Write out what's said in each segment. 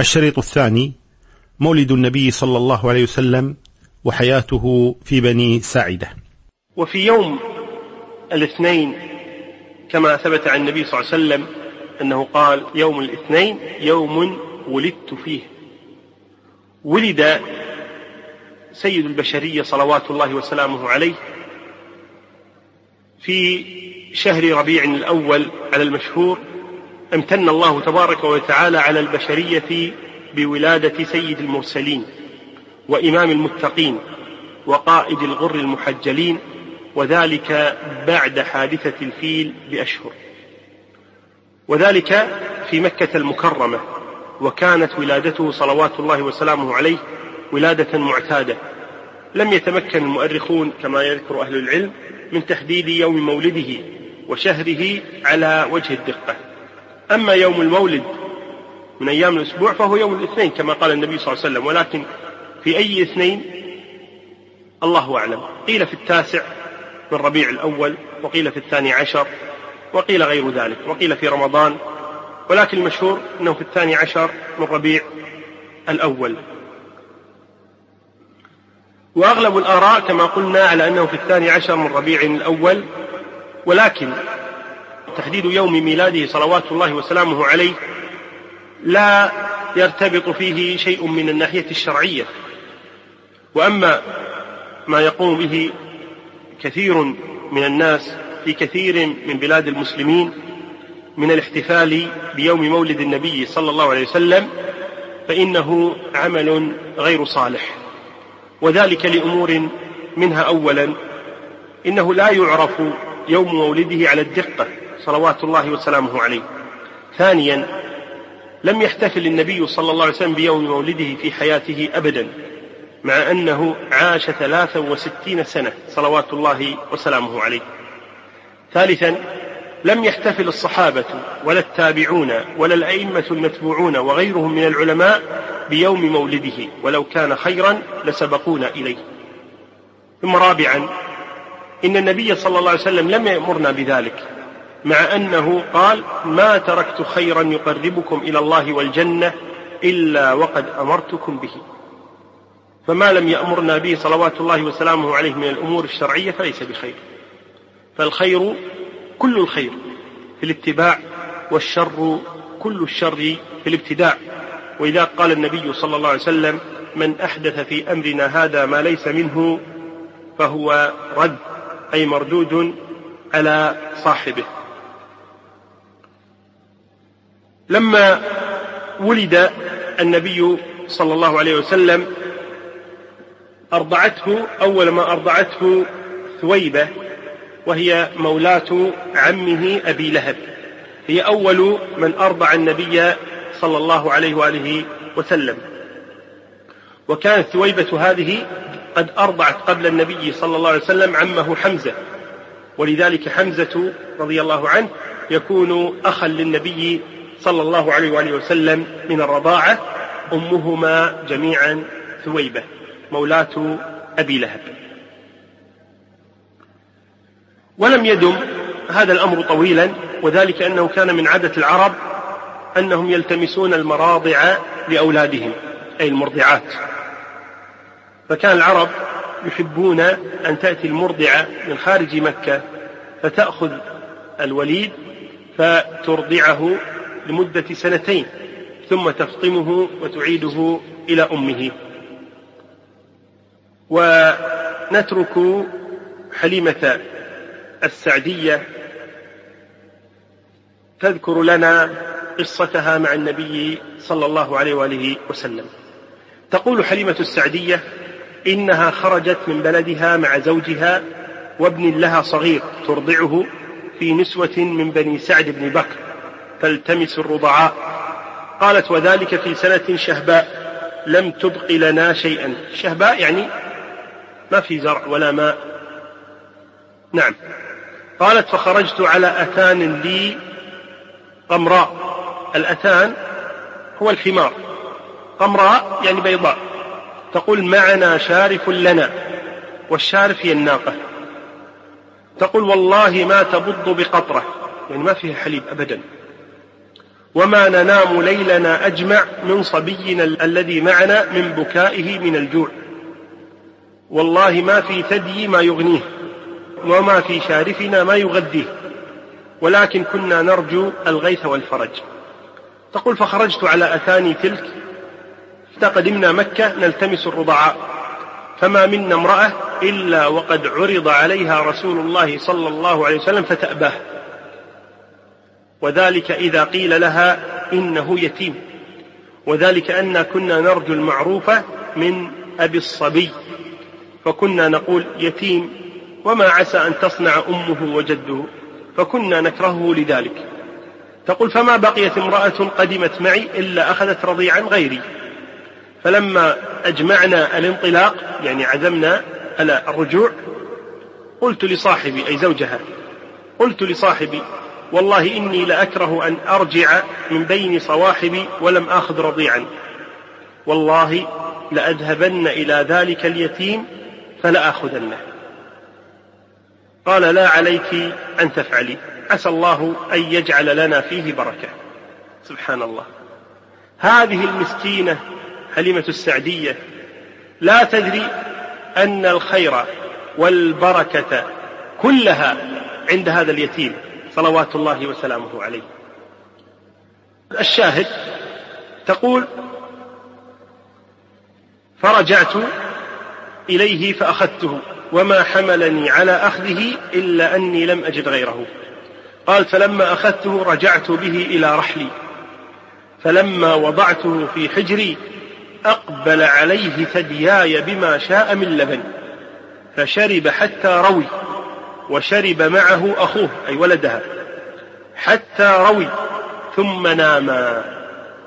الشريط الثاني مولد النبي صلى الله عليه وسلم وحياته في بني ساعدة. وفي يوم الاثنين كما ثبت عن النبي صلى الله عليه وسلم أنه قال يوم الاثنين يوم ولدت فيه. ولد سيد البشرية صلوات الله وسلامه عليه في شهر ربيع الأول على المشهور أمتن الله تبارك وتعالى على البشرية بولادة سيد المرسلين وإمام المتقين وقائد الغر المحجلين وذلك بعد حادثة الفيل بأشهر. وذلك في مكة المكرمة وكانت ولادته صلوات الله وسلامه عليه ولادة معتادة. لم يتمكن المؤرخون كما يذكر أهل العلم من تحديد يوم مولده وشهره على وجه الدقة. أما يوم المولد من أيام الأسبوع فهو يوم الاثنين كما قال النبي صلى الله عليه وسلم ولكن في أي اثنين؟ الله أعلم. قيل في التاسع من ربيع الأول وقيل في الثاني عشر وقيل غير ذلك وقيل في رمضان ولكن المشهور أنه في الثاني عشر من ربيع الأول. وأغلب الآراء كما قلنا على أنه في الثاني عشر من ربيع الأول ولكن تحديد يوم ميلاده صلوات الله وسلامه عليه لا يرتبط فيه شيء من الناحية الشرعية. وأما ما يقوم به كثير من الناس في كثير من بلاد المسلمين من الاحتفال بيوم مولد النبي صلى الله عليه وسلم فإنه عمل غير صالح. وذلك لأمور منها أولا إنه لا يعرف يوم مولده على الدقة. صلوات الله وسلامه عليه. ثانيا لم يحتفل النبي صلى الله عليه وسلم بيوم مولده في حياته أبدا مع أنه عاش ثلاثا وستين سنة صلوات الله وسلامه عليه. ثالثا لم يحتفل الصحابة ولا التابعون ولا الأئمة المتبوعون وغيرهم من العلماء بيوم مولده ولو كان خيرا لسبقونا إليه. ثم رابعا إن النبي صلى الله عليه وسلم لم يأمرنا بذلك. مع أنه قال ما تركت خيرا يقربكم إلى الله والجنة إلا وقد أمرتكم به. فما لم يأمرنا به صلوات الله وسلامه عليه من الأمور الشرعية فليس بخير. فالخير كل الخير في الاتباع والشر كل الشر في الابتداع. وإذا قال النبي صلى الله عليه وسلم من أحدث في أمرنا هذا ما ليس منه فهو رد أي مردود على صاحبه. لما ولد النبي صلى الله عليه وسلم أرضعته أول ما أرضعته ثويبة وهي مولاة عمه أبي لهب. هي أول من أرضع النبي صلى الله عليه وآله وسلم. وكانت ثويبة هذه قد أرضعت قبل النبي صلى الله عليه وسلم عمه حمزة. ولذلك حمزة رضي الله عنه يكون أخا للنبي صلى الله عليه وآله وسلم من الرضاعة أمهما جميعا ثويبة مولاة أبي لهب. ولم يدم هذا الأمر طويلا وذلك أنه كان من عادة العرب أنهم يلتمسون المراضع لأولادهم أي المرضعات. فكان العرب يحبون أن تأتي المرضعة من خارج مكة فتأخذ الوليد فترضعه لمدة سنتين ثم تفطمه وتعيده إلى أمه. ونترك حليمة السعدية تذكر لنا قصتها مع النبي صلى الله عليه وآله وسلم. تقول حليمة السعدية إنها خرجت من بلدها مع زوجها وابن لها صغير ترضعه في نسوة من بني سعد بن بكر. تلتمس الرضعاء. قالت وذلك في سنة شهباء. لم تبق لنا شيئا. شهباء يعني ما في زرع ولا ماء. نعم. قالت فخرجت على أتان لي قمراء. الأتان هو الحمار. قمراء يعني بيضاء. تقول معنا شارف لنا. والشارف هي الناقة. تقول والله ما تبض بقطرة. يعني ما فيها حليب أبدا. وما ننام ليلنا أجمع من صبينا الذي معنا من بكائه من الجوع. والله ما في ثدي ما يغنيه وما في شارفنا ما يغذيه ولكن كنا نرجو الغيث والفرج. تقول فخرجت على أثاني تلك فقدمنا مكة نلتمس الرضعاء. فما منا امرأة إلا وقد عرض عليها رسول الله صلى الله عليه وسلم فتأباه. وذلك إذا قيل لها إنه يتيم. وذلك أن كنا نرجو المعروف من أبي الصبي. فكنا نقول يتيم وما عسى أن تصنع أمه وجده فكنا نكرهه لذلك. تقول فما بقيت امرأة قدمت معي إلا أخذت رضيعا غيري. فلما أجمعنا الانطلاق يعني عزمنا على الرجوع قلت لصاحبي أي زوجها قلت لصاحبي والله إني لأكره أن أرجع من بين صواحبي ولم آخذ رضيعا. والله لأذهبن إلى ذلك اليتيم فلآخذنه. قال لا عليك أن تفعلي. عسى الله أن يجعل لنا فيه بركة. سبحان الله. هذه المسكينة حليمة السعدية. لا تدري أن الخير والبركة كلها عند هذا اليتيم. صلوات الله وسلامه عليه. الشاهد تقول فرجعت إليه فأخذته وما حملني على أخذه إلا أني لم أجد غيره. قال فلما أخذته رجعت به إلى رحلي. فلما وضعته في حجري أقبل عليه ثدياي بما شاء من لبن فشرب حتى روي. وشرب معه أخوه أي ولدها حتى روي ثم ناما.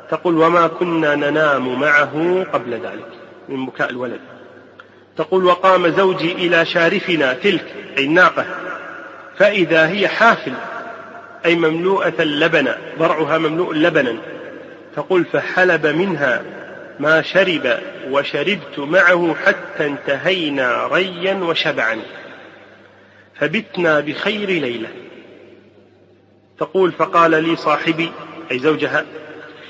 تقول وما كنا ننام معه قبل ذلك من بكاء الولد. تقول وقام زوجي إلى شارفنا تلك أي الناقة فإذا هي حافل أي مملوءة لبنا ضرعها مملوء لبنا. تقول فحلب منها ما شرب وشربت معه حتى انتهينا ريا وشبعا. فبتنا بخير ليلة. تقول فقال لي صاحبي أي زوجها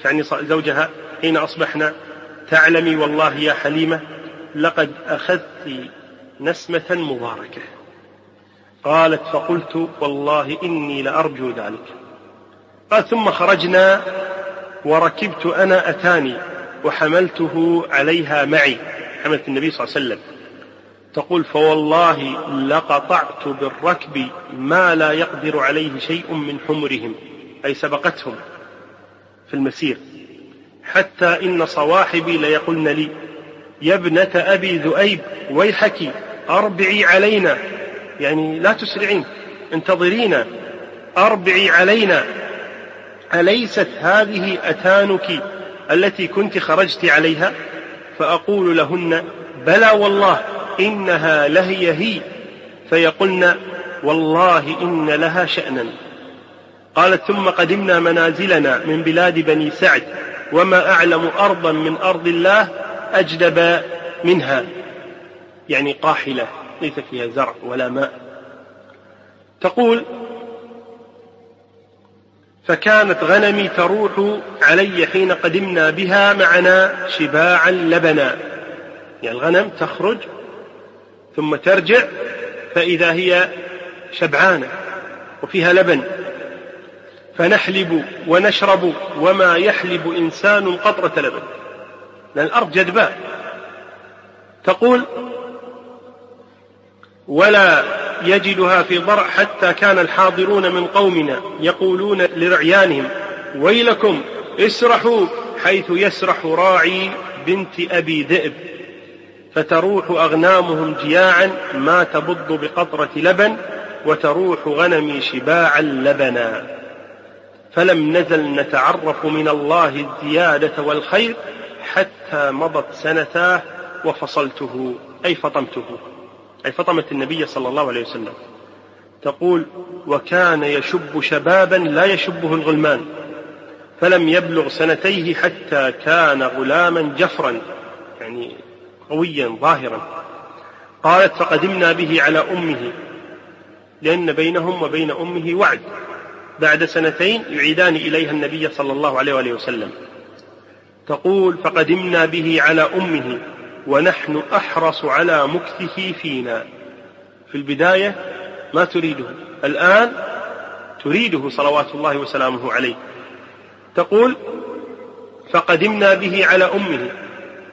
يعني زوجها حين أصبحنا تعلمي والله يا حليمة لقد أخذت نسمة مباركة. قالت فقلت والله إني لأرجو ذلك. قال ثم خرجنا وركبت أنا أتاني وحملته عليها معي. حملت النبي صلى الله عليه وسلم. تقول فوالله لقطعت بالركب ما لا يقدر عليه شيء من حمرهم أي سبقتهم في المسير. حتى إن صواحبي ليقولن لي يا ابنة أبي ذؤيب ويحك أربعي علينا. يعني لا تسرعين انتظرينا. أربعي علينا. أليست هذه أتانك التي كنت خرجت عليها؟ فأقول لهن بلى والله إنها لهي هي. فيقولن والله إن لها شأنا. قالت ثم قدمنا منازلنا من بلاد بني سعد وما أعلم أرضا من أرض الله أجدب منها. يعني قاحلة ليس فيها زرع ولا ماء. تقول فكانت غنمي تروح علي حين قدمنا بها معنا شباعا لبنا. يعني الغنم تخرج ثم ترجع فإذا هي شبعانة وفيها لبن. فنحلب ونشرب وما يحلب إنسان قطرة لبن. لأن الأرض جدباء تقول ولا يجدها في ضرع حتى كان الحاضرون من قومنا يقولون لرعيانهم ويلكم اسرحوا حيث يسرح راعي بنت أبي ذئب. فتروح أغنامهم جياعا ما تبض بقطرة لبن وتروح غنمي شباعا لبنا. فلم نزل نتعرف من الله الزيادة والخير حتى مضت سنتاه وفصلته أي فطمته أي فطمت النبي صلى الله عليه وسلم. تقول وكان يشب شبابا لا يشبه الغلمان. فلم يبلغ سنتيه حتى كان غلاما جفرا يعني قويا ظاهرا. قالت فقدمنا به على أمه لأن بينهم وبين أمه وعد. بعد سنتين يعيدان إليها النبي صلى الله عليه وآله وسلم. تقول فقدمنا به على أمه ونحن أحرص على مكثه فينا. في البداية ما تريده الآن تريده صلوات الله وسلامه عليه. تقول فقدمنا به على أمه